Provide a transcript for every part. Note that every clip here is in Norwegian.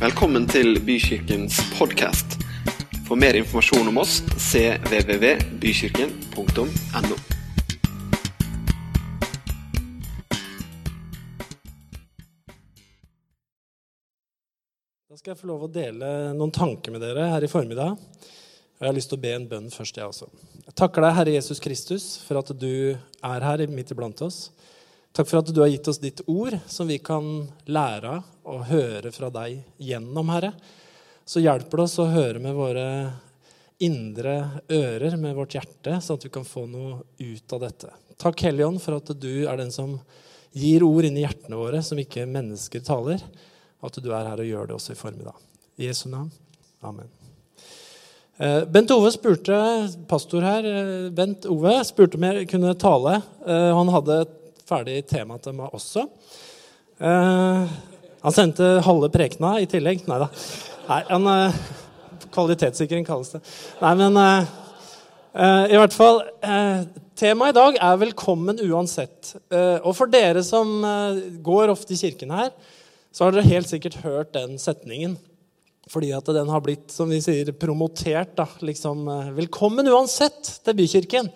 Velkommen til Bykirkens podkast. For mer informasjon om oss cvvvbykirken.no. Da skal jeg få lov å dele noen tanker med dere her i formiddag. Og jeg har lyst til å be en bønn først, jeg også. Jeg takker deg, Herre Jesus Kristus, for at du er her midt iblant oss. Takk for at du har gitt oss ditt ord, som vi kan lære av og høre fra deg gjennom, Herre. Så hjelper det oss å høre med våre indre ører, med vårt hjerte, sånn at vi kan få noe ut av dette. Takk, Helligånd, for at du er den som gir ord inn i hjertene våre som ikke mennesker taler at du er her og gjør det også i formiddag. I Jesu navn. Amen. Eh, Bent Ove spurte, pastor her, eh, Bent Ove spurte om jeg kunne tale. Eh, han hadde et ferdig tema til meg også. Han sendte halve prekena i tillegg. Nei da. Nei, kvalitetssikring kalles det. Nei, men i hvert fall Temaet i dag er 'velkommen uansett'. Og for dere som går ofte i kirken her, så har dere helt sikkert hørt den setningen. Fordi at den har blitt som vi sier, promotert. Da. Liksom, eh, 'Velkommen uansett til Bykirken'.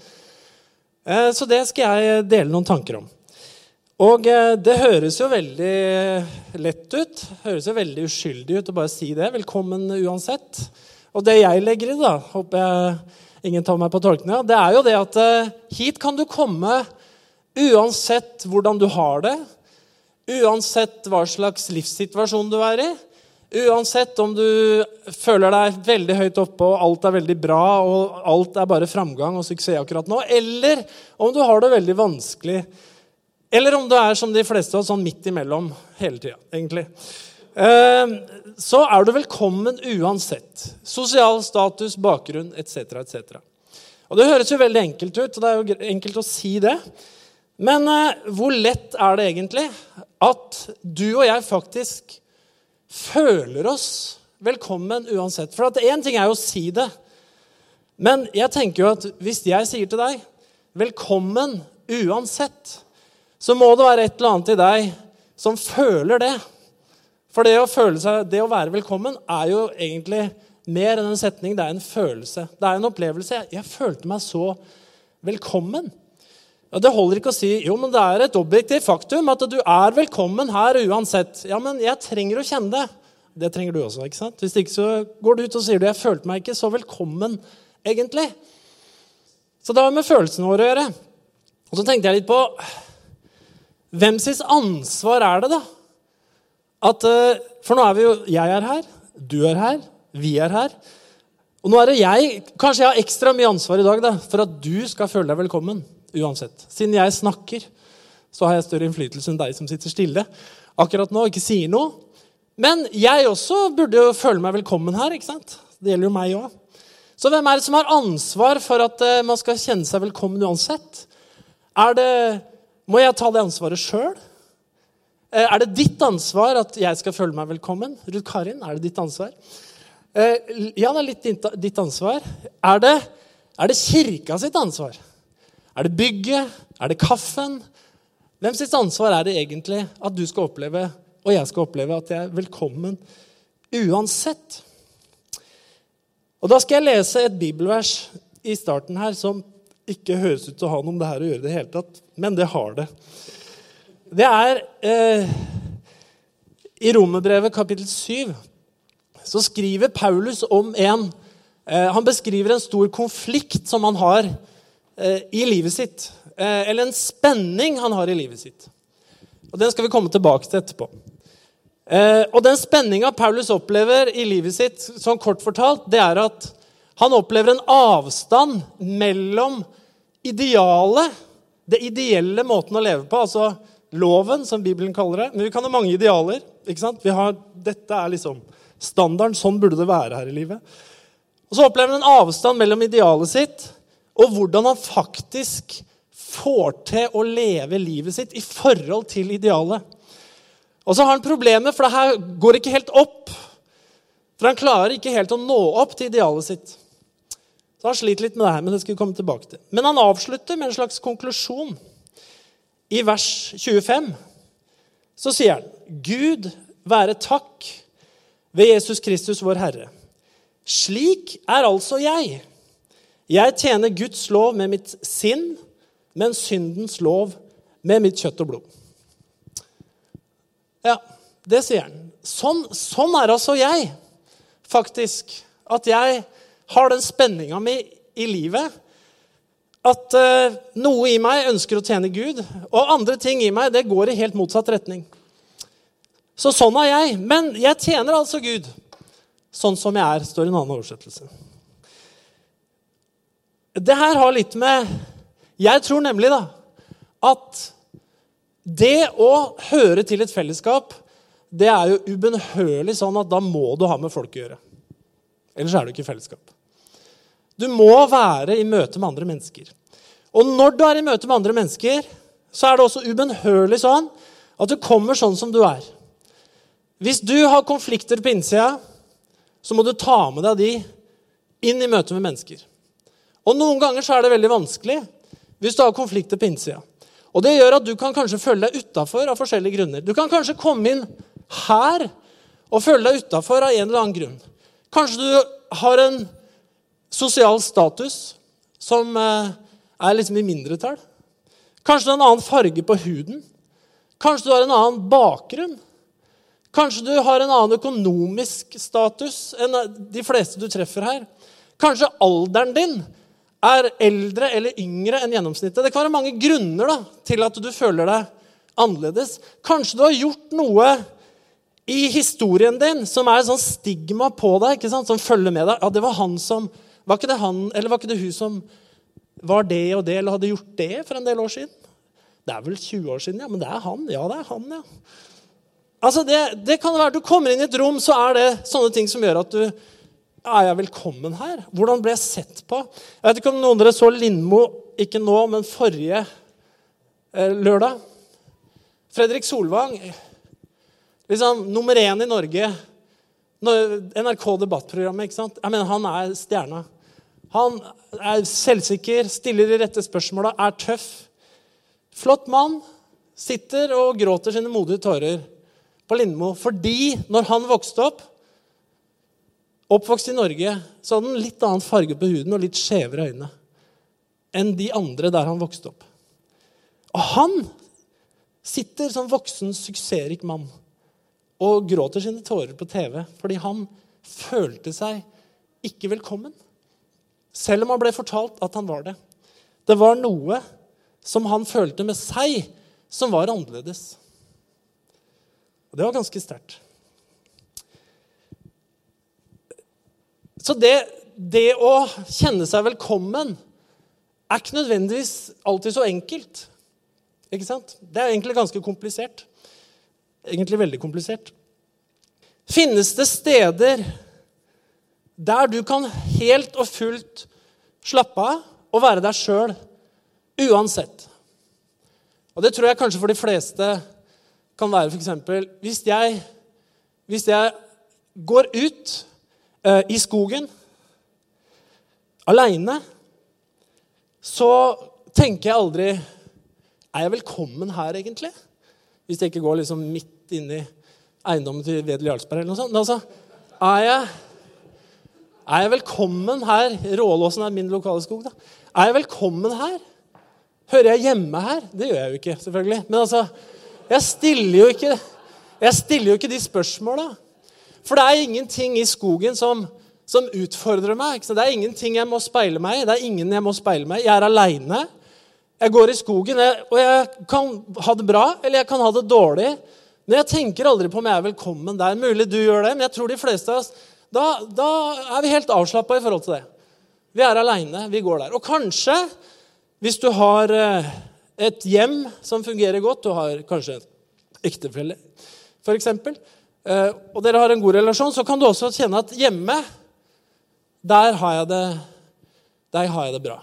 Eh, så det skal jeg dele noen tanker om. Og eh, det høres jo veldig lett ut. Høres jo veldig uskyldig ut å bare si det. 'Velkommen uansett'. Og det jeg legger i, da, håper jeg ingen tar meg på tolkninga, det er jo det at hit kan du komme uansett hvordan du har det Uansett hva slags livssituasjon du er i, uansett om du føler deg veldig høyt oppe og alt er veldig bra og alt er bare framgang og suksess akkurat nå, eller om du har det veldig vanskelig, eller om du er som de fleste av oss, sånn midt imellom hele tida, egentlig. Eh, så er du velkommen uansett. Sosial status, bakgrunn etc. etc. Det høres jo veldig enkelt ut, og det er jo enkelt å si det. Men eh, hvor lett er det egentlig at du og jeg faktisk føler oss velkommen uansett? For én ting er jo å si det. Men jeg tenker jo at hvis jeg sier til deg 'velkommen uansett', så må det være et eller annet i deg som føler det. For det å, seg, det å være velkommen er jo egentlig mer enn en setning. Det er en følelse. Det er en opplevelse. Jeg, jeg følte meg så velkommen. Og Det holder ikke å si jo, men det er et objektivt faktum at du er velkommen her uansett. Ja, men jeg trenger å kjenne det. Det trenger du også. ikke sant? Hvis ikke så går du ut og sier du, jeg følte meg ikke så velkommen egentlig. Så det har med følelsene våre å gjøre. Og så tenkte jeg litt på hvem sitt ansvar er det, da? At, eh, for nå er vi jo Jeg er her, du er her, vi er her. Og nå er det jeg Kanskje jeg har ekstra mye ansvar i dag da, for at du skal føle deg velkommen uansett. Siden jeg snakker, så har jeg større innflytelse enn deg som sitter stille akkurat nå ikke sier noe. Men jeg også burde jo føle meg velkommen her. ikke sant? Det gjelder jo meg òg. Så hvem er det som har ansvar for at eh, man skal kjenne seg velkommen uansett? Er det, må jeg ta det ansvaret sjøl? Eh, er det ditt ansvar at jeg skal føle meg velkommen? Ruth Karin, er det ditt ansvar? Eh, ja, det er litt ditt ansvar. Er det, er det kirka sitt ansvar? Er det bygget? Er det kaffen? Hvem sitt ansvar er det egentlig at du skal oppleve, og jeg skal oppleve, at jeg er velkommen uansett? Og Da skal jeg lese et bibelvers i starten her som ikke høres ut til å ha noe om det her å gjøre, det hele tatt, men det har det. Det er eh, I Romerbrevet kapittel 7 så skriver Paulus om en eh, Han beskriver en stor konflikt som han har Eh, i livet sitt. Eh, eller en spenning han har i livet sitt. Og Den skal vi komme tilbake til etterpå. Eh, og Den spenninga Paulus opplever i livet sitt, sånn kort fortalt, det er at han opplever en avstand mellom idealet, det ideelle måten å leve på, altså loven, som Bibelen kaller det. Men vi kan ha mange idealer. ikke sant? Har, dette er liksom standarden. Sånn burde det være her i livet. Og Så opplever han en avstand mellom idealet sitt og hvordan han faktisk får til å leve livet sitt i forhold til idealet. Og så har han problemer, for det her går ikke helt opp. For han klarer ikke helt å nå opp til idealet sitt. Så han sliter litt med det her, men det skal vi komme tilbake til. Men han avslutter med en slags konklusjon. I vers 25 så sier han Gud være takk ved Jesus Kristus, vår Herre. Slik er altså jeg. Jeg tjener Guds lov med mitt sinn, men syndens lov med mitt kjøtt og blod. Ja, det sier han. Sånn, sånn er altså jeg, faktisk. At jeg har den spenninga mi i livet. At uh, noe i meg ønsker å tjene Gud, og andre ting i meg det går i helt motsatt retning. Så sånn er jeg. Men jeg tjener altså Gud sånn som jeg er, står i en annen oversettelse. Det her har litt med Jeg tror nemlig da at det å høre til et fellesskap, det er jo ubønnhørlig sånn at da må du ha med folk å gjøre. Ellers er du ikke i fellesskap. Du må være i møte med andre mennesker. Og når du er i møte med andre mennesker, så er det også ubønnhørlig sånn at du kommer sånn som du er. Hvis du har konflikter på innsida, så må du ta med deg de inn i møte med mennesker. Og noen ganger så er det veldig vanskelig hvis du har konflikter på innsida. Og det gjør at du kan kanskje føle deg utafor av forskjellige grunner. Du kan kanskje komme inn her og føle deg utafor av en eller annen grunn. Kanskje du har en sosial status som eh, er liksom i mindretall. Kanskje du har en annen farge på huden. Kanskje du har en annen bakgrunn. Kanskje du har en annen økonomisk status enn de fleste du treffer her. Kanskje alderen din er eldre eller yngre enn gjennomsnittet. Det kan være mange grunner da, til at du føler deg annerledes. Kanskje du har gjort noe i historien din som er et sånn stigma på deg, som følger med deg. Ja, det var han som Var ikke det han eller var ikke det hun som var det og det, eller hadde gjort det for en del år siden? Det er vel 20 år siden, ja. Men det er han. Ja, det er han, ja. Altså det, det, kan være Du kommer inn i et rom, så er det sånne ting som gjør at du Er jeg velkommen her? Hvordan ble jeg sett på? Jeg vet ikke om noen av dere så Lindmo, ikke nå, men forrige eh, lørdag. Fredrik Solvang, liksom nummer én i Norge. NRK Debattprogrammet. ikke sant? Jeg mener, Han er stjerna. Han er selvsikker, stiller de rette spørsmåla, er tøff. Flott mann. Sitter og gråter sine modige tårer på Lindmo fordi når han vokste opp, oppvokst i Norge, så hadde han litt annen farge på huden og litt skjevere øyne enn de andre der han vokste opp. Og han sitter som voksen, suksessrik mann og gråter sine tårer på TV fordi han følte seg ikke velkommen. Selv om han ble fortalt at han var det. Det var noe som han følte med seg, som var annerledes. Og det var ganske sterkt. Så det, det, å kjenne seg velkommen er ikke nødvendigvis alltid så enkelt. Ikke sant? Det er egentlig ganske komplisert. Egentlig veldig komplisert. Finnes det steder der du kan helt og fullt slappe av og være deg sjøl uansett? Og det tror jeg kanskje for de fleste kan være f.eks. Hvis, hvis jeg går ut eh, i skogen aleine, så tenker jeg aldri Er jeg velkommen her, egentlig? Hvis jeg ikke går liksom midt inn i eiendommen til Wedel Jarlsberg eller noe sånt. Altså, er jeg, er jeg velkommen her? Rålåsen er min lokale skog. da. Er jeg velkommen her? Hører jeg hjemme her? Det gjør jeg jo ikke, selvfølgelig. Men altså, jeg stiller jo ikke, jeg stiller jo ikke de spørsmåla. For det er ingenting i skogen som, som utfordrer meg. Det er ingenting jeg må speile meg i. Det er ingen jeg må speile meg i. Jeg er aleine. Jeg går i skogen, og jeg kan ha det bra eller jeg kan ha det dårlig. Men jeg tenker aldri på om jeg er velkommen der. Mulig du gjør det, men jeg tror de fleste av oss da, da er vi helt avslappa i forhold til det. Vi er aleine, vi går der. Og kanskje, hvis du har eh, et hjem som fungerer godt, du har kanskje en ektefelle f.eks., eh, og dere har en god relasjon, så kan du også kjenne at hjemme, der har jeg det, har jeg det bra.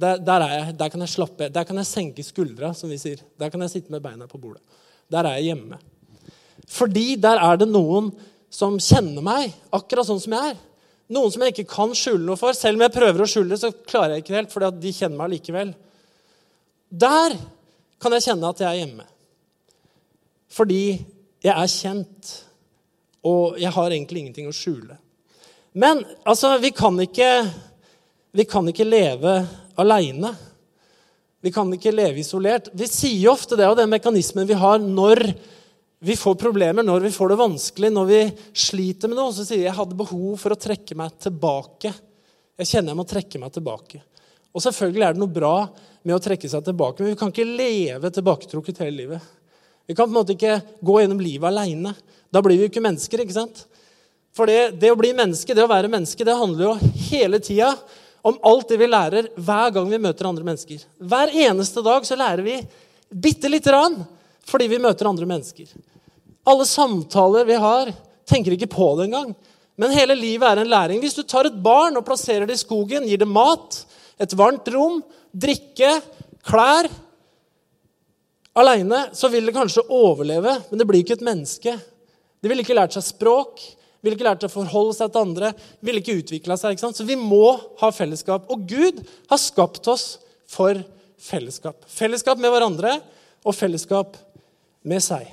Der, der, jeg, der, kan jeg slappe Der kan jeg senke skuldra, som vi sier. Der kan jeg sitte med beina på bordet. Der er jeg hjemme. Fordi der er det noen som kjenner meg akkurat sånn som jeg er. Noen som jeg ikke kan skjule noe for. Selv om jeg prøver å skjule det, så klarer jeg ikke helt, fordi de kjenner meg likevel. Der kan jeg kjenne at jeg er hjemme. Fordi jeg er kjent, og jeg har egentlig ingenting å skjule. Men altså, vi kan ikke, vi kan ikke leve aleine. Vi kan ikke leve isolert. Vi sier ofte det, og den mekanismen vi har når vi får problemer, når vi får det vanskelig, når vi sliter med noe, så sier jeg jeg hadde behov for å trekke meg tilbake. Jeg kjenner jeg må trekke meg tilbake. Og selvfølgelig er det noe bra med å trekke seg tilbake, men vi kan ikke leve tilbaketrukket hele livet. Vi kan på en måte ikke gå gjennom livet aleine. Da blir vi jo ikke mennesker. ikke sant? For det, det, å bli menneske, det å være menneske, det handler jo hele tida om alt det vi lærer hver gang vi møter andre mennesker. Hver eneste dag så lærer vi bitte lite grann fordi vi møter andre mennesker. Alle samtaler vi har, tenker ikke på det engang. Men hele livet er en læring. Hvis du tar et barn og plasserer det i skogen, gir det mat, et varmt rom, drikke, klær Aleine så vil det kanskje overleve, men det blir ikke et menneske. Det ville ikke lært seg språk, ville ikke lært seg å forholde seg til andre. ville ikke utvikla seg. ikke sant? Så vi må ha fellesskap. Og Gud har skapt oss for fellesskap. Fellesskap med hverandre og fellesskap med seg.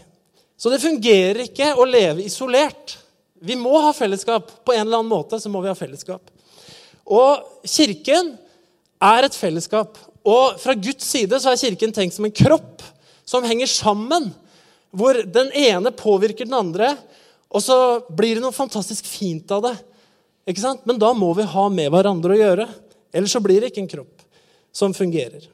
Så det fungerer ikke å leve isolert. Vi må ha fellesskap. På en eller annen måte så må vi ha fellesskap. Og Kirken er et fellesskap. Og fra Guds side så er Kirken tenkt som en kropp som henger sammen. Hvor den ene påvirker den andre, og så blir det noe fantastisk fint av det. Ikke sant? Men da må vi ha med hverandre å gjøre. Ellers så blir det ikke en kropp som fungerer.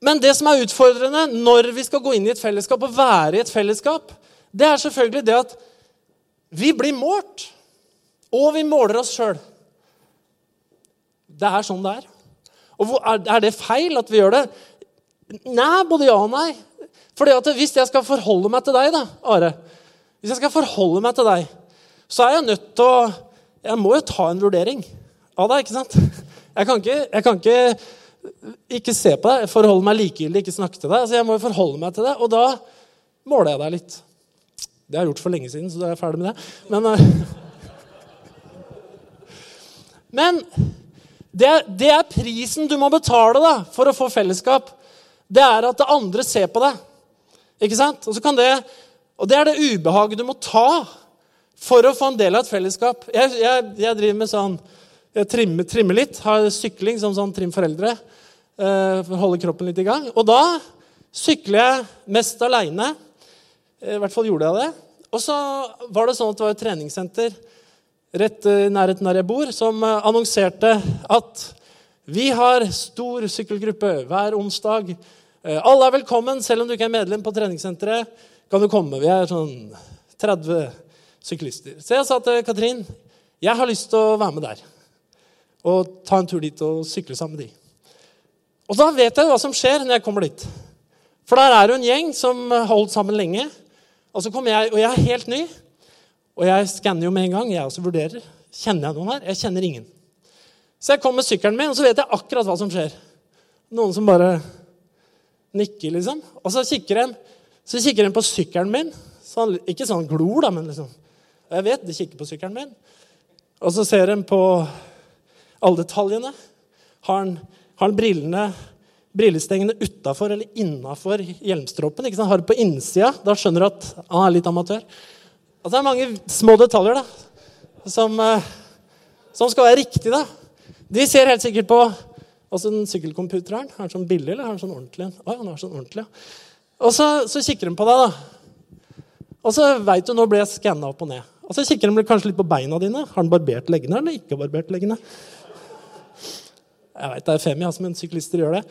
Men det som er utfordrende når vi skal gå inn i et fellesskap og være i et fellesskap, det er selvfølgelig det at vi blir målt. Og vi måler oss sjøl. Det er sånn det er. Og Er det feil at vi gjør det? Nei, både ja og nei. Fordi at Hvis jeg skal forholde meg til deg, da, Are Hvis jeg skal forholde meg til deg, så er jeg nødt til å Jeg må jo ta en vurdering av deg, ikke sant? Jeg kan ikke, jeg kan ikke, ikke se på deg, forholde meg likegyldig, ikke snakke til deg. Altså, Jeg må jo forholde meg til deg, og da måler jeg deg litt. Det har jeg gjort for lenge siden, så da er jeg ferdig med det. Men, uh, men det, det, er prisen du må betale da, for å få fellesskap det er at det andre ser på deg. Ikke sant? Og, det, og det er det ubehaget du må ta for å få en del av et fellesskap. Jeg, jeg, jeg driver med sånn Jeg trimmer, trimmer, litt. Har sykling som sånn trim foreldre. Uh, for å holde kroppen litt i gang. Og da sykler jeg mest aleine. I hvert fall gjorde jeg det. Og så var det sånn at det var et treningssenter rett i nærheten der jeg bor, som eh, annonserte at vi har stor sykkelgruppe hver onsdag Eh, alle er velkommen, selv om du ikke er medlem på treningssenteret. kan du komme. Vi er sånn 30 syklister. Så jeg sa til Katrin jeg har lyst til å være med der. Og ta en tur dit og sykle sammen med de. Og da vet jeg hva som skjer når jeg kommer dit. For der er det en gjeng som har holdt sammen lenge. Og så kommer jeg, og jeg er helt ny. Og jeg skanner jo med en gang. Jeg også vurderer. Kjenner jeg noen her? Jeg kjenner ingen. Så jeg kommer med sykkelen min, og så vet jeg akkurat hva som skjer. Noen som bare Nikker, liksom. Og så kikker en, så kikker en på sykkelen min. Sånn, ikke sånn glor, da, men liksom. Og Jeg vet de kikker på sykkelen min. Og så ser en på alle detaljene. Har han, har han brillene, brillestengene utafor eller innafor hjelmstroppen? Har det på innsida. Da skjønner du at han er litt amatør. Altså, det er mange små detaljer da, som, eh, som skal være riktige. da. De ser helt sikkert på Altså den sykkelcomputeren, Er den sånn billig, eller er den sånn ordentlig? Å, den er sånn ordentlig, ja. Og så, så kikker de på deg, da. Og så veit du nå ble jeg skanna opp og ned. Og så kikker de kanskje litt på beina dine. Har den barbert leggene eller ikke barbert leggene? Jeg veit det er femi, altså, men syklister gjør det.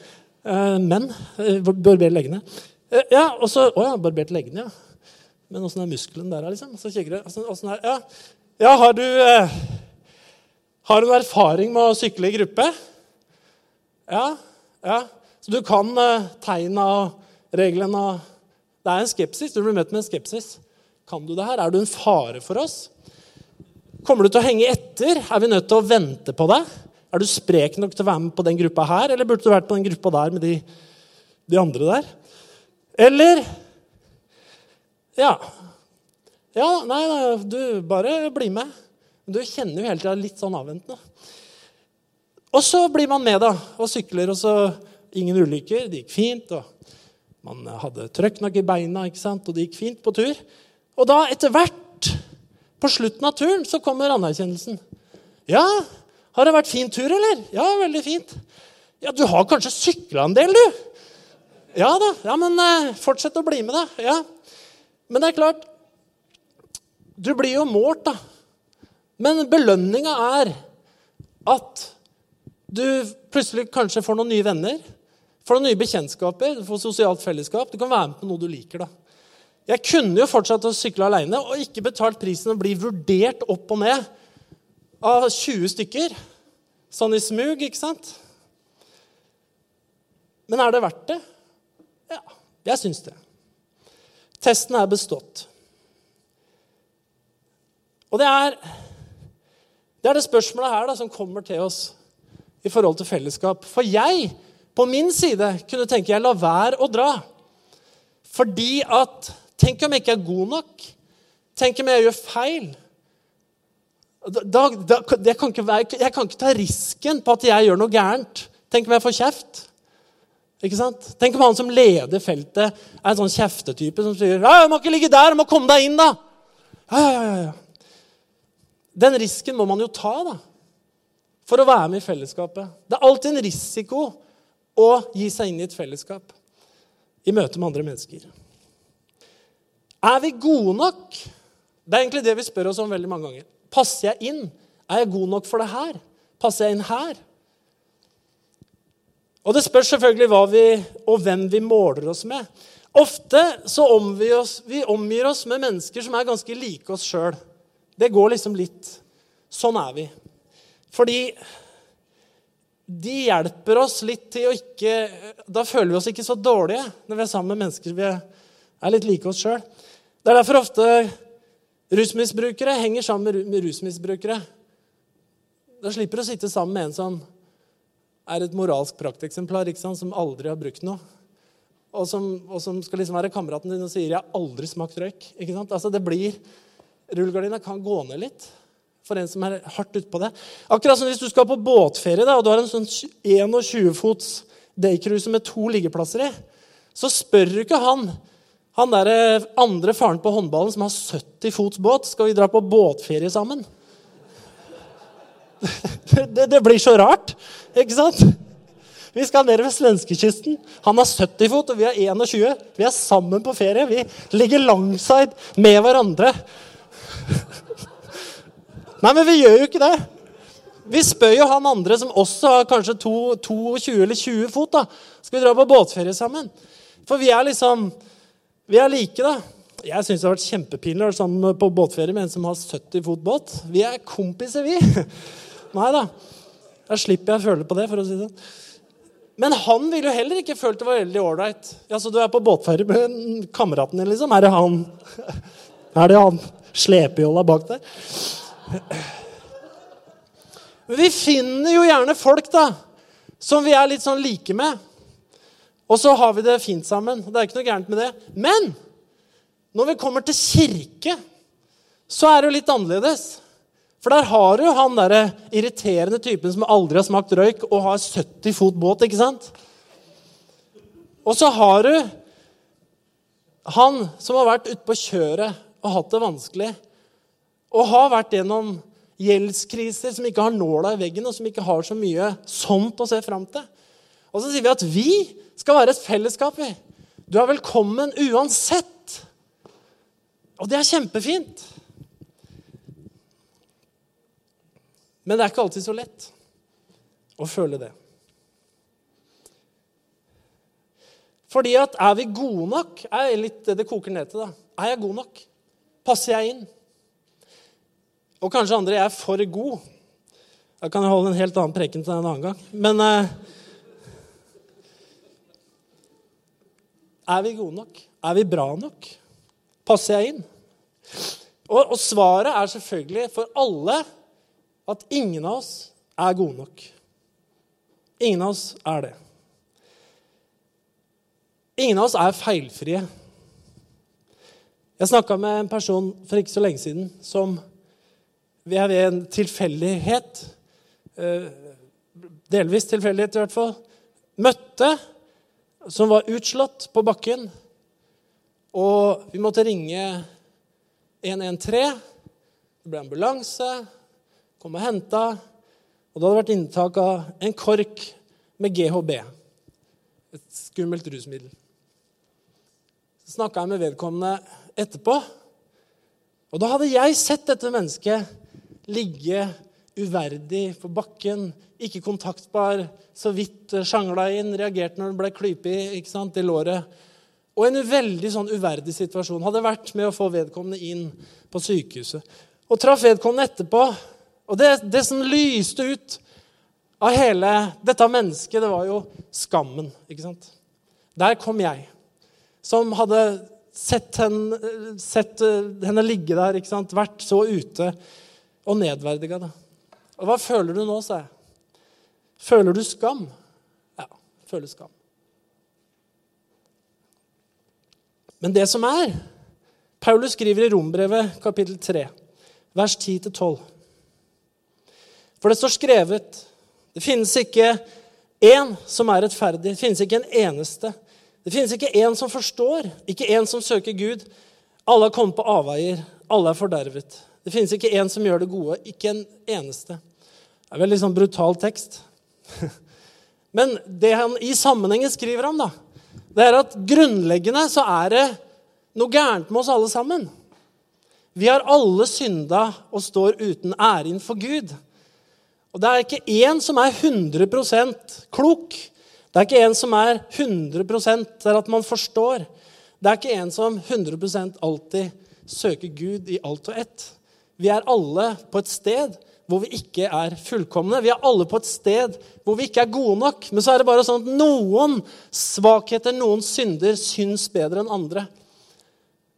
Eh, men eh, barber leggene. Eh, ja, og så Å ja, barbert leggene, ja. Men åssen er muskelen der, liksom? Så kikker er Ja, ja har du Har du erfaring med å sykle i gruppe? Ja, ja. Så du kan tegna og reglene og Det er en skepsis. Du blir møtt med en skepsis. Kan du det her? Er du en fare for oss? Kommer du til å henge etter? Er vi nødt til å vente på deg? Er du sprek nok til å være med på den gruppa her, eller burde du vært på den gruppa der med de, de andre der? Eller Ja. Ja, nei, du bare bli med. Du kjenner jo hele tida litt sånn avventende. Og så blir man med da, og sykler, og så ingen ulykker. Det gikk fint. og Man hadde trøkk nok i beina, ikke sant? og det gikk fint på tur. Og da, etter hvert, På slutten av turen så kommer anerkjennelsen. Ja, har det vært fin tur, eller? Ja, veldig fint. Ja, du har kanskje sykla en del, du? Ja da. Ja, men eh, fortsett å bli med, da. Ja. Men det er klart Du blir jo målt, da. Men belønninga er at du plutselig kanskje får noen nye venner. Får noen nye bekjentskaper, du får sosialt fellesskap. Du kan være med på noe du liker. da. Jeg kunne jo fortsatt å sykle aleine og ikke betalt prisen å bli vurdert opp og ned av 20 stykker. Sånn i smug, ikke sant? Men er det verdt det? Ja, jeg syns det. Testen er bestått. Og det er det, er det spørsmålet her da, som kommer til oss i forhold til fellesskap. For jeg, på min side, kunne tenke jeg la være å dra. Fordi at Tenk om jeg ikke er god nok? Tenk om jeg gjør feil? Da, da, kan være, jeg, kan ikke ta risken på at jeg gjør noe gærent. Tenk om jeg får kjeft? Ikke sant? Tenk om han som leder feltet, er en sånn kjeftetype som sier ja, 'Jeg må ikke ligge der, du må komme deg inn', da. Ja, ja, ja, ja. Den risken må man jo ta da, for å være med i fellesskapet. Det er alltid en risiko å gi seg inn i et fellesskap i møte med andre mennesker. Er vi gode nok? Det er egentlig det vi spør oss om veldig mange ganger. Passer jeg inn? Er jeg god nok for det her? Passer jeg inn her? Og det spørs selvfølgelig hva vi, og hvem vi måler oss med. Ofte så omgir oss, vi omgir oss med mennesker som er ganske like oss sjøl. Det går liksom litt Sånn er vi. Fordi de hjelper oss litt til å ikke Da føler vi oss ikke så dårlige når vi er sammen med mennesker vi er litt like oss sjøl. Det er derfor ofte rusmisbrukere henger sammen med rusmisbrukere. Da slipper du å sitte sammen med en som er et moralsk prakteksemplar, som aldri har brukt noe. Og som, og som, skal liksom være kameraten din og sier 'jeg har aldri smakt røyk'. Ikke sant? Altså Rullegardina kan gå ned litt for en som er hardt utpå det. Akkurat som hvis du skal på båtferie da, og du har en sånn 21 fots daycruiser med to liggeplasser i, så spør du ikke han han der eh, andre faren på håndballen som har 70 fots båt, skal vi dra på båtferie sammen? Det, det blir så rart, ikke sant? Vi skal ned ved svenskekysten. Han har 70 fot, og vi har 21. Vi er sammen på ferie. Vi ligger langside med hverandre. Nei, men vi gjør jo ikke det. Vi spør jo han andre som også har kanskje 22 eller 20 fot. da. Skal vi dra på båtferie sammen? For vi er liksom vi er like, da. Jeg syns det har vært kjempepinlig å være sammen på båtferie med en som har 70 fot båt. Vi er kompiser, vi. Nei da. Da slipper jeg å føle på det, for å si det sånn. Men han ville jo heller ikke følt det var veldig ålreit. Ja, så du er på båtferie med kameraten din, liksom? Er det han Er det han slepejolla bak der? Men vi finner jo gjerne folk, da, som vi er litt sånn like med. Og så har vi det fint sammen. Det er ikke noe gærent med det. Men når vi kommer til kirke, så er det jo litt annerledes. For der har du han derre irriterende typen som aldri har smakt røyk og har 70 fot båt, ikke sant? Og så har du han som har vært ute på kjøret og hatt det vanskelig, og har vært gjennom gjeldskriser, som ikke har nåla i veggen, og som ikke har så mye sånt å se fram til. Og så sier vi at vi skal være et fellesskap. vi. Du er velkommen uansett. Og det er kjempefint. Men det er ikke alltid så lett å føle det. Fordi at er vi gode nok, er litt det koker ned til. da. Er jeg god nok? Passer jeg inn? Og kanskje andre jeg er for god. Da kan jeg holde en helt annen preken til en annen gang. Men eh, Er vi gode nok? Er vi bra nok? Passer jeg inn? Og, og, svaret er selvfølgelig for alle at ingen av oss er gode nok. Ingen av oss er det. Ingen av oss er feilfrie. Jeg snakka med en person for ikke så lenge siden som ved en tilfeldighet, eh, delvis tilfeldighet i hvert fall, møtte som var utslått på bakken. Og vi måtte ringe 113. Det ble ambulanse, kom og henta. Og det hadde vært inntak av en kork med GHB. Et skummelt rusmiddel. Så snakka jeg med vedkommende etterpå. Og da hadde jeg sett dette mennesket ligge uverdig på bakken, ikke kontaktbar, så vidt sjangla inn, reagerte når den ble klypet i, i låret. Og en veldig sånn uverdig situasjon. Hadde vært med å få vedkommende inn på sykehuset. Og traff vedkommende etterpå. Og det, det som lyste ut av hele dette mennesket, det var jo skammen. ikke sant? Der kom jeg, som hadde sett henne, sett henne ligge der, ikke sant? vært så ute og nedverdiga det. Og hva føler du nå, sa jeg. Føler du skam? Ja, føler skam. Men det som er Paulus skriver i Rombrevet kapittel 3, vers 10-12. For det står skrevet Det finnes ikke én som er rettferdig. Det finnes ikke en eneste. Det finnes ikke én som forstår, ikke én som søker Gud. Alle har kommet på avveier. Alle er fordervet. Det finnes ikke én som gjør det gode. Ikke en eneste. Det er veldig sånn brutal tekst. Men det han i sammenhengen skriver om, da, det er at grunnleggende så er det noe gærent med oss alle sammen. Vi har alle synda og står uten ære innenfor Gud. Og det er ikke én som er 100% klok. Det er ikke en som er 100% der at man forstår. Det er ikke en som 100% alltid søker Gud i alt og ett. Vi er alle på et sted hvor vi ikke er fullkomne. Vi er alle på et sted hvor vi ikke er gode nok. Men så er det bare sånn at noen svakheter, noen synder, syns bedre enn andre.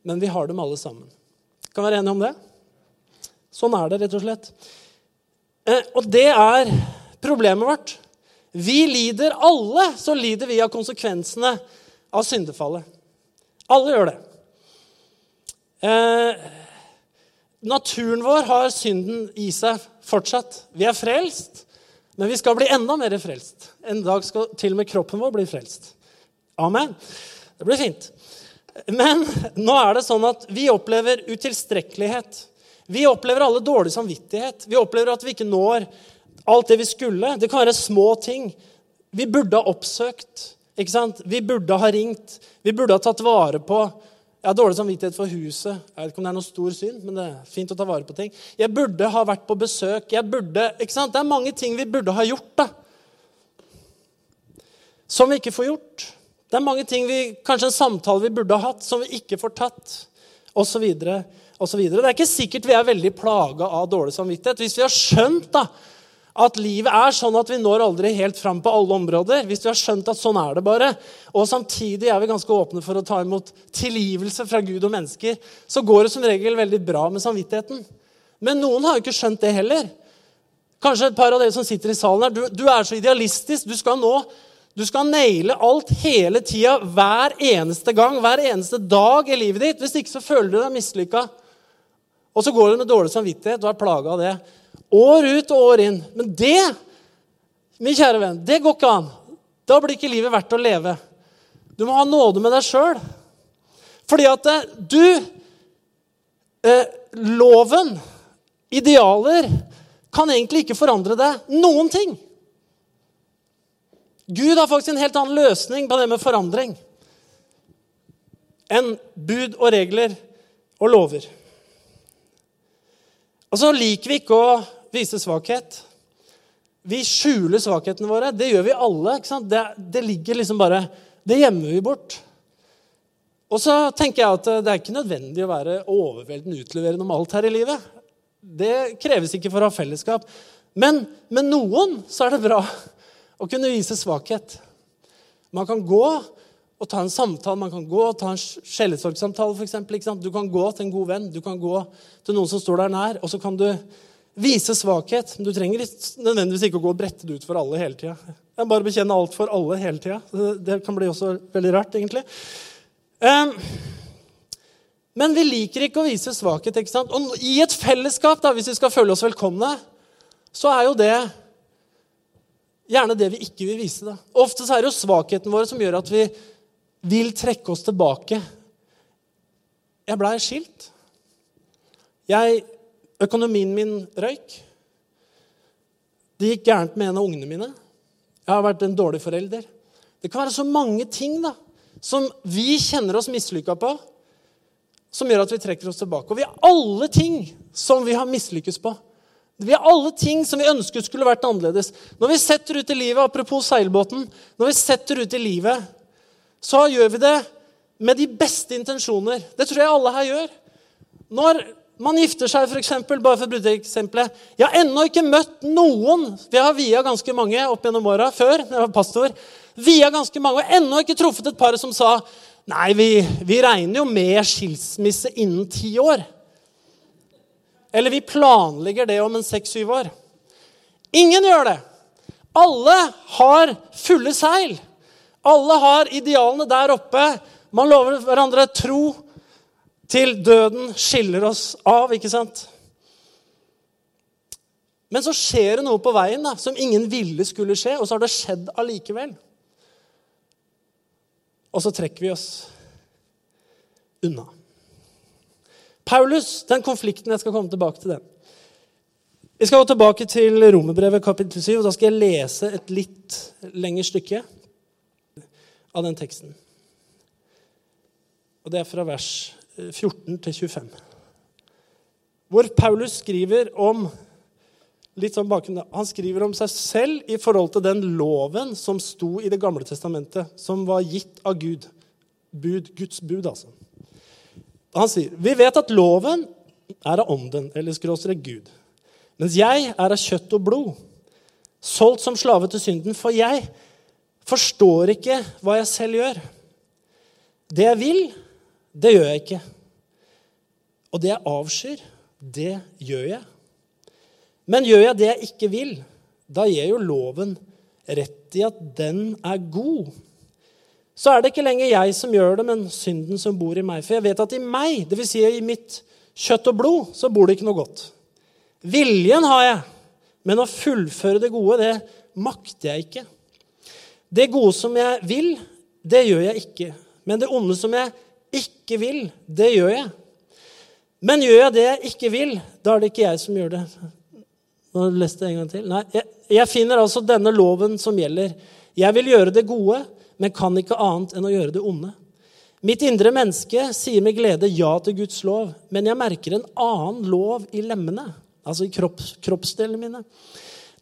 Men vi har dem alle sammen. Kan være enige om det? Sånn er det, rett og slett. Eh, og det er problemet vårt. Vi lider alle, så lider vi av konsekvensene av syndefallet. Alle gjør det. Eh, naturen vår har synden i seg fortsatt. Vi er frelst, men vi skal bli enda mer frelst. En dag skal til og med kroppen vår bli frelst. Amen. Det blir fint. Men nå er det sånn at vi opplever utilstrekkelighet. Vi opplever alle dårlig samvittighet. Vi opplever at vi ikke når alt det vi skulle. Det kan være små ting. Vi burde ha oppsøkt. ikke sant? Vi burde ha ringt. Vi burde ha tatt vare på. Jeg har dårlig samvittighet for huset. Jeg vet ikke om det er noe stor synd, men det er fint å ta vare på ting. Jeg burde ha vært på besøk. Jeg burde, ikke sant? Det er mange ting vi burde ha gjort, da. Som vi ikke får gjort. Det er mange ting vi, Kanskje en samtale vi burde ha hatt, som vi ikke får tatt. Og så videre, og videre. Det er ikke sikkert vi er veldig plaga av dårlig samvittighet. Hvis vi har skjønt da, at livet er sånn at vi når aldri helt fram på alle områder. Hvis vi har skjønt at sånn er det bare, og samtidig er vi ganske åpne for å ta imot tilgivelse fra Gud og mennesker, så går det som regel veldig bra med samvittigheten. Men noen har jo ikke skjønt det heller. Kanskje et par av dere som sitter i salen her, du, du er så idealistisk. Du skal nå du skal naile alt hele tida, hver eneste gang, hver eneste dag i livet ditt. Hvis ikke så føler du deg mislykka. Og så går du med dårlig samvittighet og er plaga av det. År ut og år inn. Men det, min kjære venn, det går ikke an. Da blir ikke livet verdt å leve. Du må ha nåde med deg sjøl. Fordi at eh, du eh, Loven, idealer, kan egentlig ikke forandre deg noen ting. Gud har faktisk en helt annen løsning på det med forandring enn bud og regler og lover. Og så liker vi ikke å vise svakhet. Vi skjuler svakhetene våre. Det gjør vi alle. Det, det, ligger liksom bare Det gjemmer vi bort. Og så tenker jeg at det er ikke nødvendig å være overveldende utleverende om alt her i livet. Det kreves ikke for å ha fellesskap. Men med noen så er det bra å kunne vise svakhet. Man kan gå og ta en samtale, man kan gå og ta en sjelesorgsamtale f.eks. Du kan gå til en god venn, du kan gå til noen som står der nær, og så kan du vise svakhet. Du trenger nødvendigvis ikke å gå og brette det ut for alle hele tida. Bare bekjenne alt for alle hele tida. Det kan bli også veldig rart, egentlig. Men vi liker ikke å vise svakhet. ikke sant? Og i et fellesskap, da, hvis vi skal føle oss velkomne, så er jo det gjerne det vi ikke vil vise. da. Ofte så er det jo svakheten vår som gjør at vi vil trekke oss tilbake. Jeg blei skilt. Jeg Økonomien min røyk. Det gikk gærent med en av ungene mine. Jeg har vært en dårlig forelder. Det kan være så mange ting da, som vi kjenner oss mislykka på, som gjør at vi trekker oss tilbake. Og vi har alle ting som vi har mislykkes på. Vi har alle ting som vi ønsket skulle vært annerledes. Når vi setter ut i livet, apropos seilbåten, når vi setter ut i livet, så gjør vi det med de beste intensjoner. Det tror jeg alle her gjør. Når man gifter seg, for eksempel, bare for å bruke eksempelet Jeg har ennå ikke møtt noen Vi har via ganske mange opp gjennom åra før. jeg var pastor, Via ganske mange, og ennå ikke truffet et par som sa Nei, vi, vi regner jo med skilsmisse innen ti år. Eller vi planlegger det om en seks-syv år. Ingen gjør det. Alle har fulle seil. Alle har idealene der oppe. Man lover hverandre tro til døden skiller oss av, ikke sant? Men så skjer det noe på veien da, som ingen ville skulle skje, og så har det skjedd allikevel. Og så trekker vi oss unna. Paulus, den konflikten Jeg skal komme tilbake til den. Vi skal gå tilbake til Romerbrevet kapittel 7. og Da skal jeg lese et litt lengre stykke av den teksten. Og Det er fra vers 14 til 25. Hvor Paulus skriver om litt sånn bakgrunn, Han skriver om seg selv i forhold til den loven som sto i Det gamle testamentet, som var gitt av Gud. Bud, Guds bud, altså. Han sier vi vet at loven er av ånden, eller skråstrek Gud. Mens jeg er av kjøtt og blod, solgt som slave til synden. For jeg forstår ikke hva jeg selv gjør. Det jeg vil, det gjør jeg ikke. Og det jeg avskyr, det gjør jeg. Men gjør jeg det jeg ikke vil, da gir jo loven rett i at den er god. Så er det ikke lenger jeg som gjør det, men synden som bor i meg. For jeg vet at i meg, dvs. Si i mitt kjøtt og blod, så bor det ikke noe godt. Viljen har jeg, men å fullføre det gode, det makter jeg ikke. Det gode som jeg vil, det gjør jeg ikke. Men det onde som jeg ikke vil, det gjør jeg. Men gjør jeg det jeg ikke vil, da er det ikke jeg som gjør det. Nå leste jeg en gang til. Nei, jeg, jeg finner altså denne loven som gjelder. Jeg vil gjøre det gode, men kan ikke annet enn å gjøre det onde. Mitt indre menneske sier med glede ja til Guds lov, men jeg merker en annen lov i lemmene, altså i kropps, kroppsdelene mine.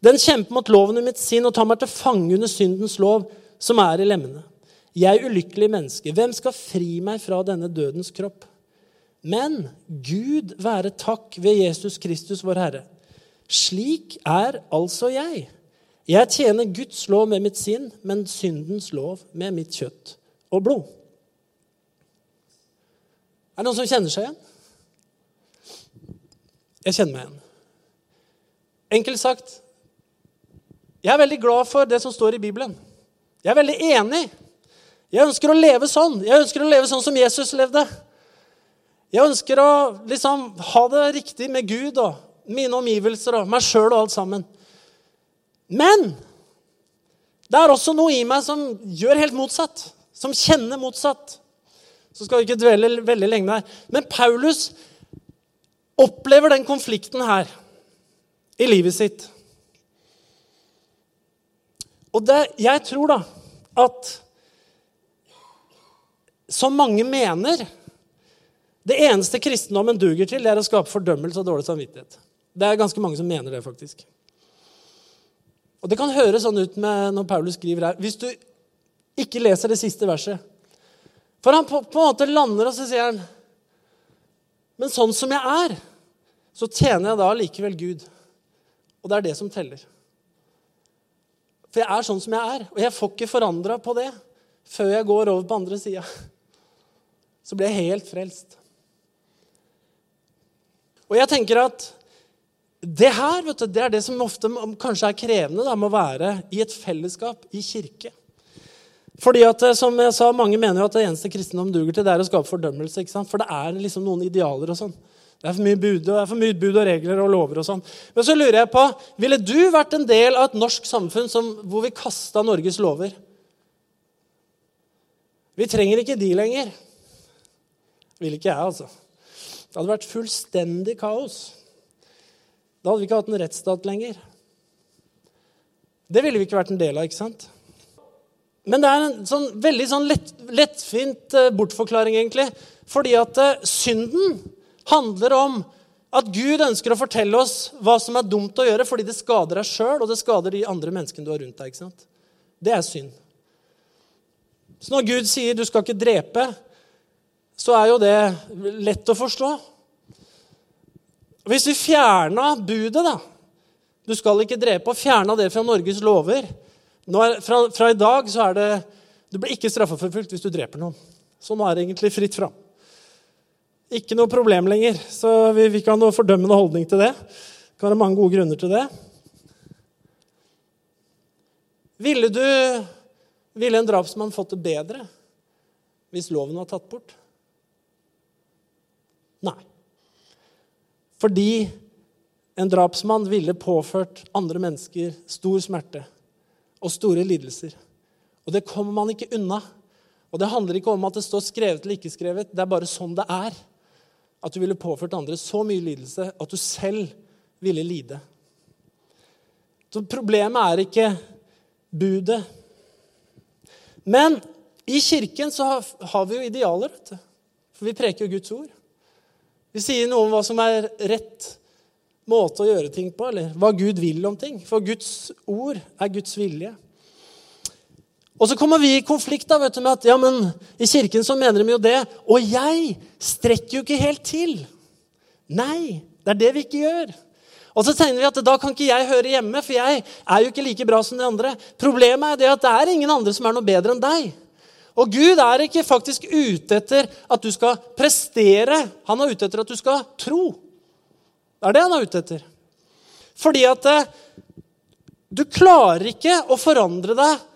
Den kjemper mot loven i mitt sinn og tar meg til fange under syndens lov, som er i lemmene. Jeg ulykkelig menneske, hvem skal fri meg fra denne dødens kropp? Men Gud være takk ved Jesus Kristus, vår Herre. Slik er altså jeg. Jeg tjener Guds lov med mitt sinn, men syndens lov med mitt kjøtt og blod. Er det noen som kjenner seg igjen? Jeg kjenner meg igjen. Enkelt sagt jeg er veldig glad for det som står i Bibelen. Jeg er veldig enig jeg ønsker å leve sånn. Jeg ønsker å leve sånn som Jesus levde. Jeg ønsker å liksom ha det riktig med Gud og mine omgivelser og meg sjøl og alt sammen. Men det er også noe i meg som gjør helt motsatt. Som kjenner motsatt. Så skal vi ikke dvele veldig lenge der. Men Paulus opplever den konflikten her i livet sitt. Og det, jeg tror da at som mange mener Det eneste kristendommen duger til, det er å skape fordømmelse og dårlig samvittighet. Det er ganske mange som mener det, faktisk. Og Det kan høres sånn ut når Paulus skriver her. Hvis du ikke leser det siste verset For han på, på en måte lander, og så sier han Men sånn som jeg er, så tjener jeg da likevel Gud. Og det er det som teller. For jeg er sånn som jeg er, og jeg får ikke forandra på det før jeg går over på andre sida så ble jeg helt frelst. Og jeg tenker at det her vet du, det er det som ofte kanskje er krevende da, med å være i et fellesskap i kirke. Fordi at, eh, som jeg sa, Mange mener jo at det eneste kristendom duger til, det er å skape fordømmelse. ikke sant? For det er liksom noen idealer og sånn. Det er for mye bud og, det er for mye bud og regler og lover. og sånn. Men så lurer jeg på, ville du vært en del av et norsk samfunn som, hvor vi kasta Norges lover? Vi trenger ikke de lenger. Vil ikke jeg, altså. Det hadde vært fullstendig kaos. Da hadde vi ikke hatt en rettsstat lenger. Det ville vi ikke vært en del av, ikke sant? Men det er en sånn, veldig sånn lett, lettfint eh, bortforklaring, egentlig. Fordi at uh, synden handler om at Gud ønsker å fortelle oss hva som er dumt å gjøre, fordi det skader deg sjøl, og det skader de andre menneskene du har rundt deg. ikke sant? Det er synd. Så når Gud sier 'du skal ikke drepe', så er jo det lett å forstå. Hvis vi fjerna budet, da Du skal ikke drepe, og fjerna det fra Norges lover er, fra, fra, i dag så er det Du blir ikke straffeforfulgt hvis du dreper noen. Så nå er det egentlig fritt fram. Ikke noe problem lenger. Så vi, vi ikke ha noe fordømmende holdning til det. Det kan være mange gode grunner til det. Ville du Ville en drapsmann fått det bedre hvis loven var tatt bort? Nei. Fordi en drapsmann ville påført andre mennesker stor smerte og store lidelser. Og det kommer man ikke unna. Og det handler ikke om at det står skrevet eller ikke skrevet. Det er bare sånn det er. At du ville påført andre så mye lidelse at du selv ville lide. Så problemet er ikke budet. Men i kirken så har vi jo idealer. vet du. For vi preker jo Guds ord. Vi sier noe om hva som er rett måte å gjøre ting på, eller hva Gud vil om ting. For Guds ord er Guds vilje. Og så kommer vi i konflikt da, vet du, med at ja, men i kirken så mener de jo det. Og jeg strekker jo ikke helt til. Nei, det er det vi ikke gjør. Og så tenker vi at da kan ikke jeg høre hjemme, for jeg er jo ikke like bra som de andre. Problemet er det at det er ingen andre som er noe bedre enn deg. Og Gud er ikke faktisk ute etter at du skal prestere. Han er ute etter at du skal tro. Det er det han er ute etter. Fordi at eh, du klarer ikke å forandre deg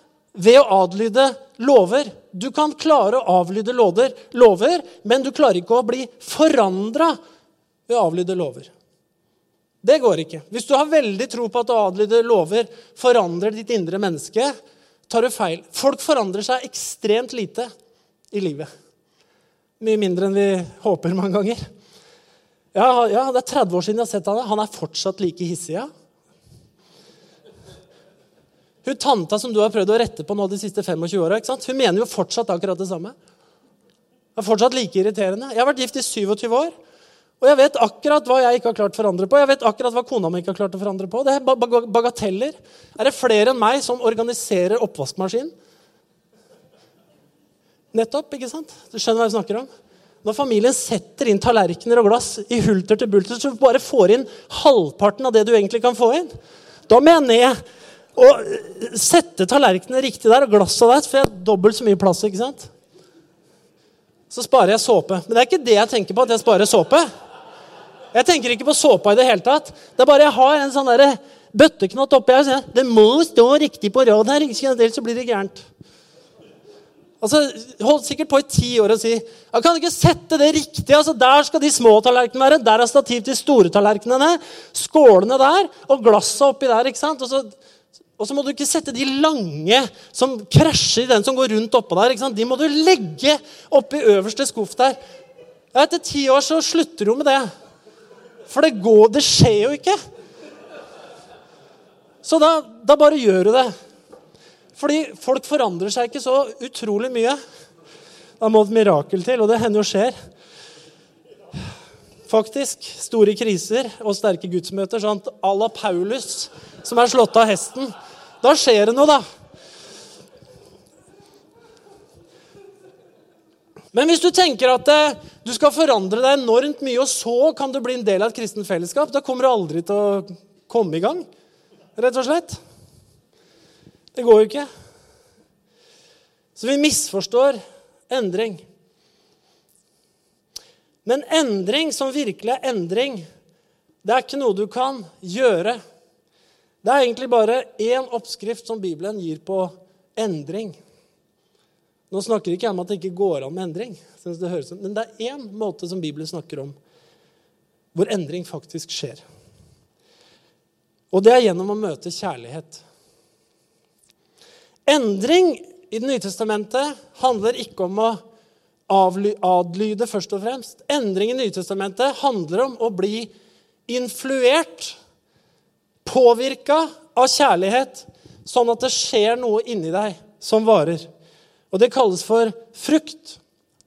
ved å adlyde lover. Du kan klare å avlyde lover, lover men du klarer ikke å bli forandra ved å avlyde lover. Det går ikke. Hvis du har veldig tro på at å adlyde lover forandrer ditt indre menneske, tar du feil. Folk forandrer seg ekstremt lite i livet. Mye mindre enn vi håper mange ganger. Ja, ja, det er 30 år siden jeg har sett han. Han er fortsatt like hissig, ja. Hun tanta som du har prøvd å rette på nå de siste 25 åra, hun mener jo fortsatt akkurat det samme. Det er fortsatt like irriterende. Jeg har vært gift i 27 år. Og jeg vet akkurat hva jeg ikke har klart å forandre på. Jeg vet akkurat hva kona mi ikke har klart å forandre på. Det er bagateller. Er det flere enn meg som organiserer oppvaskmaskinen? Nettopp, ikke sant? Du skjønner hva jeg snakker om? Når familien setter inn tallerkener og glass i hulter til bulter, så du bare får inn halvparten av det du egentlig kan få inn. Da må jeg og sette tallerkenene riktig der og glasset der, for jeg har dobbelt så mye plass. ikke sant? Så sparer jeg såpe. Men det er ikke det jeg tenker på, at jeg sparer såpe. Jeg tenker ikke på såpa i det hele tatt. Det er bare jeg har en sånn der bøtteknott oppi her. Så det må stå riktig på rad her, ellers blir det gærent. Altså, Holdt sikkert på i ti år og si jeg kan ikke sette det riktig. altså Der skal de små tallerkenene være. Der er stativ til store tallerkenene. Skålene der og glasset oppi der. ikke sant? Og så, og så, må du ikke sette de lange som krasjer i den som går rundt oppå der. De må du legge oppi øverste skuff der. Etter ti år så slutter du med det. For det går, det skjer jo ikke. Så da, da bare gjør du det. Fordi folk forandrer seg ikke så utrolig mye. Da må et mirakel til, og det hender jo skjer. Faktisk. Store kriser og sterke gudsmøter. Sånn à la Paulus som er slått av hesten. Da skjer det noe, da. Men hvis du tenker at eh, du skal forandre deg enormt mye, og så kan du bli en del av et kristent fellesskap, da kommer du aldri til å komme i gang. Rett og slett. Det går jo ikke. Så vi misforstår endring. Men endring som virkelig er endring, det er ikke noe du kan gjøre. Det er egentlig bare én oppskrift som Bibelen gir på endring. Nå snakker ikke jeg om at det ikke går an med endring, det høres, men det er én måte som Bibelen snakker om hvor endring faktisk skjer. Og det er gjennom å møte kjærlighet. Endring i Det nye testamentet handler ikke om å adlyde, først og fremst. Endring i Nytestamentet handler om å bli influert påvirka av kjærlighet, sånn at det skjer noe inni deg som varer. Og det kalles for frukt.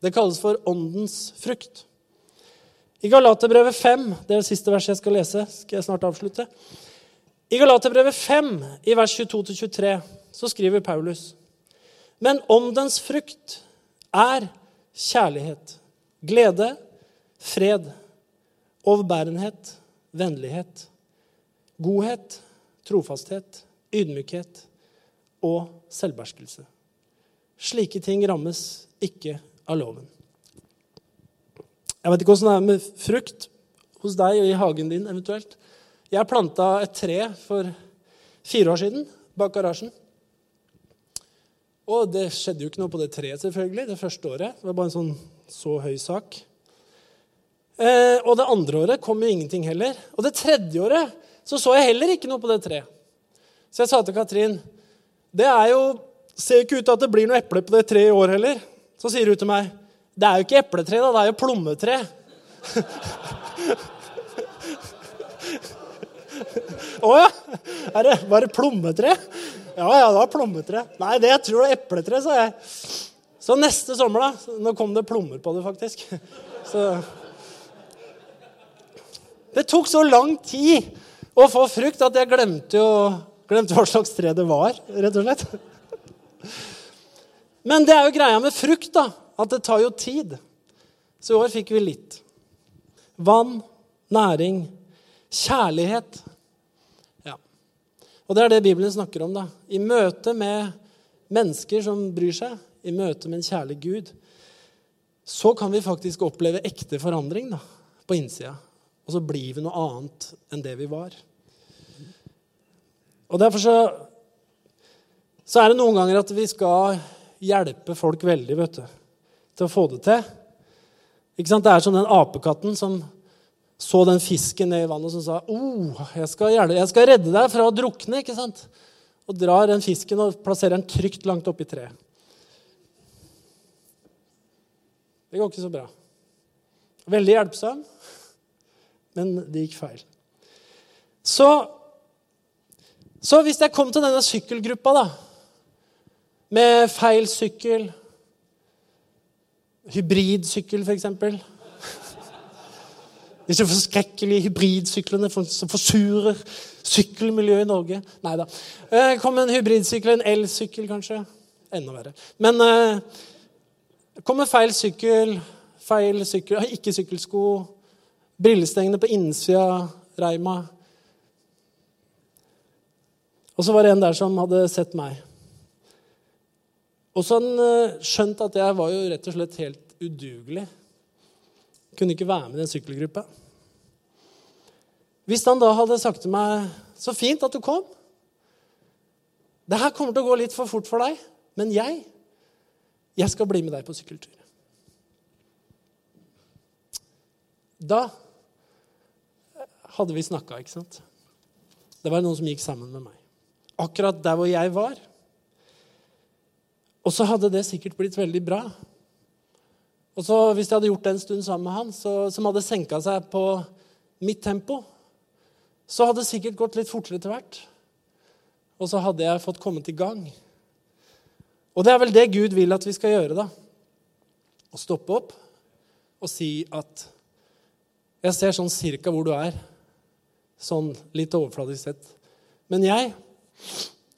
Det kalles for åndens frukt. I Galaterbrevet 5, det er det siste verset jeg skal lese, skal jeg snart avslutte. I Galaterbrevet 5, i vers 22-23, så skriver Paulus.: Men åndens frukt er kjærlighet, glede, fred, overbærenhet, vennlighet, godhet, trofasthet, ydmykhet og selvbeherskelse. Slike ting rammes ikke av loven. Jeg vet ikke åssen det er med frukt hos deg og i hagen din eventuelt. Jeg planta et tre for fire år siden bak garasjen. Og det skjedde jo ikke noe på det treet selvfølgelig, det første året. Det var bare en sånn så høy sak. Eh, og det andre året kom jo ingenting heller. Og det tredje året så så jeg heller ikke noe på det treet. Så jeg sa til Katrin det er jo, ser jo ikke ut til at det blir noe eple på det treet i år heller. Så sier hun til meg det er jo ikke epletre, da. Det er jo plommetre. Å ja? Er det, var det plommetre? Ja, ja, det var plommetre. Nei, det jeg tror det er epletre, sa jeg. Så neste sommer, da Nå kom det plommer på det, faktisk. Så Det tok så lang tid å få frukt at jeg glemte, jo, glemte hva slags tre det var, rett og slett. Men det er jo greia med frukt, da at det tar jo tid. Så i år fikk vi litt. Vann, næring, kjærlighet. Ja. Og det er det Bibelen snakker om. da. I møte med mennesker som bryr seg, i møte med en kjærlig Gud, så kan vi faktisk oppleve ekte forandring da, på innsida. Og så blir vi noe annet enn det vi var. Og Derfor så, så er det noen ganger at vi skal hjelpe folk veldig. vet du til å få det til. Ikke sant? Det er som den apekatten som så den fisken ned i vannet og som sa oh, jeg skal, jeg skal redde deg fra å drukne. ikke sant? Og drar den fisken og plasserer den trygt langt oppi treet. Det går ikke så bra. Veldig hjelpsom, men det gikk feil. Så, så hvis jeg kom til denne sykkelgruppa da, med feil sykkel Hybridsykkel, f.eks. Disse forskrekkelige hybridsyklene som forsurer sykkelmiljøet i Norge. Nei da. Eh, kom en hybridsykkel, en elsykkel kanskje. Enda verre. Men eh, kommer feil sykkel, feil sykkel, ikke sykkelsko, brillestengene på innsida reima. Og så var det en der som hadde sett meg. Og så hadde han eh, skjønt at jeg var jo rett og slett helt udugelig. Kunne ikke være med i den sykkelgruppa. Hvis han da hadde sagt til meg 'Så fint at du kom'. 'Det her kommer til å gå litt for fort for deg, men jeg, jeg skal bli med deg på sykkeltur'. Da hadde vi snakka, ikke sant? Det var noen som gikk sammen med meg. Akkurat der hvor jeg var, og så hadde det sikkert blitt veldig bra. Og så Hvis jeg hadde gjort det en stund sammen med han, så, som hadde senka seg på mitt tempo, så hadde det sikkert gått litt fortere etter hvert. Og så hadde jeg fått kommet i gang. Og det er vel det Gud vil at vi skal gjøre, da. Å stoppe opp og si at Jeg ser sånn cirka hvor du er. Sånn litt overfladisk sett. Men jeg,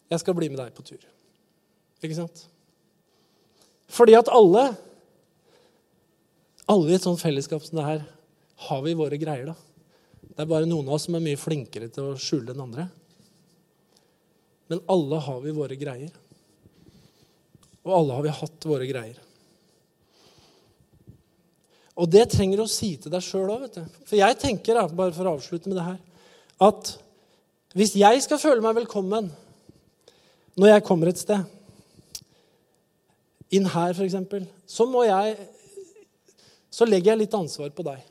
jeg skal bli med deg på tur. Ikke sant? Fordi at alle alle i et sånt fellesskap som det her har vi våre greier. da. Det er bare noen av oss som er mye flinkere til å skjule den andre. Men alle har vi våre greier. Og alle har vi hatt våre greier. Og det trenger du å si til deg sjøl òg. For jeg tenker, da, bare for å avslutte med det her, at hvis jeg skal føle meg velkommen når jeg kommer et sted inn her, f.eks., så må jeg Så legger jeg litt ansvar på deg.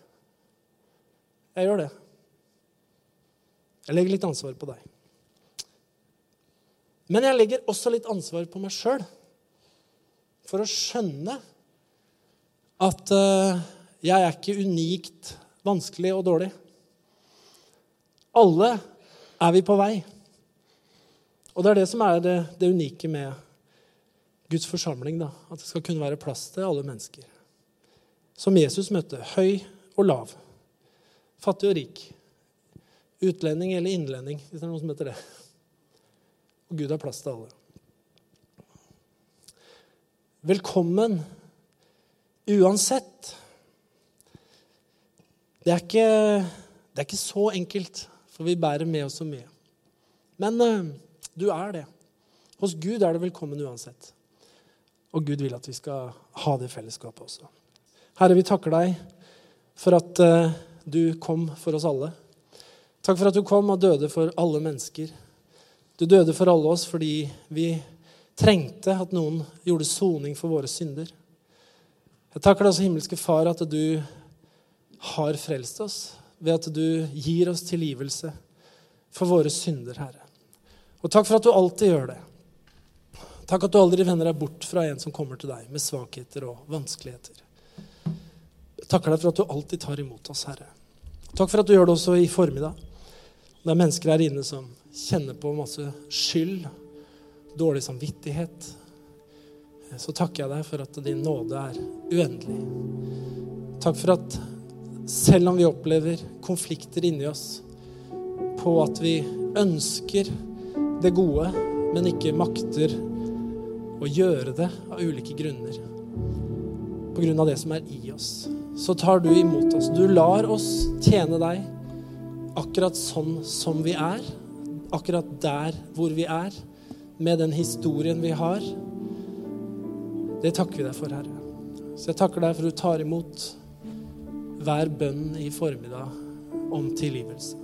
Jeg gjør det. Jeg legger litt ansvar på deg. Men jeg legger også litt ansvar på meg sjøl for å skjønne at uh, jeg er ikke unikt vanskelig og dårlig. Alle er vi på vei. Og det er det som er det, det unike med Guds forsamling. da, At det skal kunne være plass til alle mennesker. Som Jesus møtte. Høy og lav. Fattig og rik. Utlending eller innlending, hvis det er noen som heter det. Og Gud har plass til alle. Velkommen uansett. Det er, ikke, det er ikke så enkelt, for vi bærer med oss så mye. Men uh, du er det. Hos Gud er du velkommen uansett. Og Gud vil at vi skal ha det fellesskapet også. Herre, vi takker deg for at uh, du kom for oss alle. Takk for at du kom og døde for alle mennesker. Du døde for alle oss fordi vi trengte at noen gjorde soning for våre synder. Jeg takker deg også, himmelske Far, at du har frelst oss ved at du gir oss tilgivelse for våre synder, Herre. Og takk for at du alltid gjør det. Takk at du aldri vender deg bort fra en som kommer til deg med svakheter og vanskeligheter. Jeg takker deg for at du alltid tar imot oss, Herre. Takk for at du gjør det også i formiddag. Det er mennesker her inne som kjenner på masse skyld dårlig samvittighet, så takker jeg deg for at din nåde er uendelig. Takk for at selv om vi opplever konflikter inni oss på at vi ønsker det gode, men ikke makter å gjøre det av ulike grunner, på grunn av det som er i oss, så tar du imot oss. Du lar oss tjene deg akkurat sånn som vi er, akkurat der hvor vi er med den historien vi har, det takker vi deg for, Herre. Så jeg takker deg for at du tar imot hver bønn i formiddag om tilgivelse.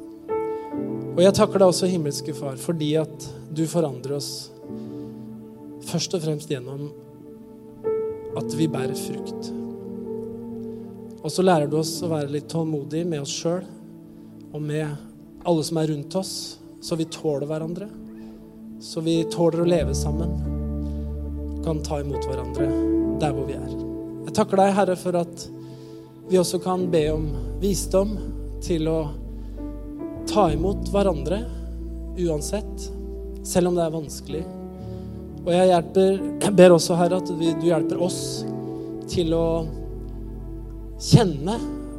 Og jeg takker deg også, himmelske Far, fordi at du forandrer oss først og fremst gjennom at vi bærer frukt. Og så lærer du oss å være litt tålmodige med oss sjøl og med alle som er rundt oss, så vi tåler hverandre så vi tåler å leve sammen. Kan ta imot hverandre der hvor vi er. Jeg takker deg, Herre, for at vi også kan be om visdom til å ta imot hverandre uansett, selv om det er vanskelig. Og jeg, hjelper, jeg ber også, Herre, at du hjelper oss til å kjenne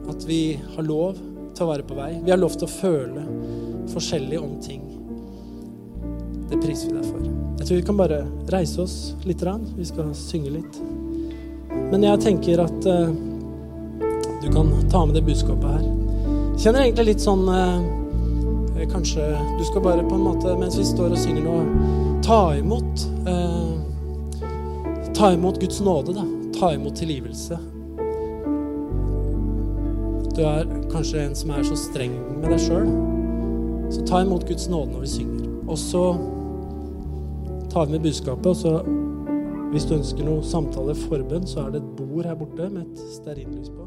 at vi har lov til å være på vei. Vi har lov til å føle forskjellig om ting. Det priser vi deg for. Jeg tror vi kan bare reise oss litt. Vi skal synge litt. Men jeg tenker at uh, du kan ta med det budskapet her. Kjenner egentlig litt sånn eh, Kanskje du skal bare på en måte, mens vi står og synger nå, ta imot Eh, Ta imot Guds nåde, da. Ta imot tilgivelse. Du er kanskje en som er så streng med deg sjøl. Så ta imot Guds nåde når vi synger. Og så tar vi med budskapet. Og så, hvis du ønsker noe samtale, forbønn, så er det et bord her borte med et stearinlys på.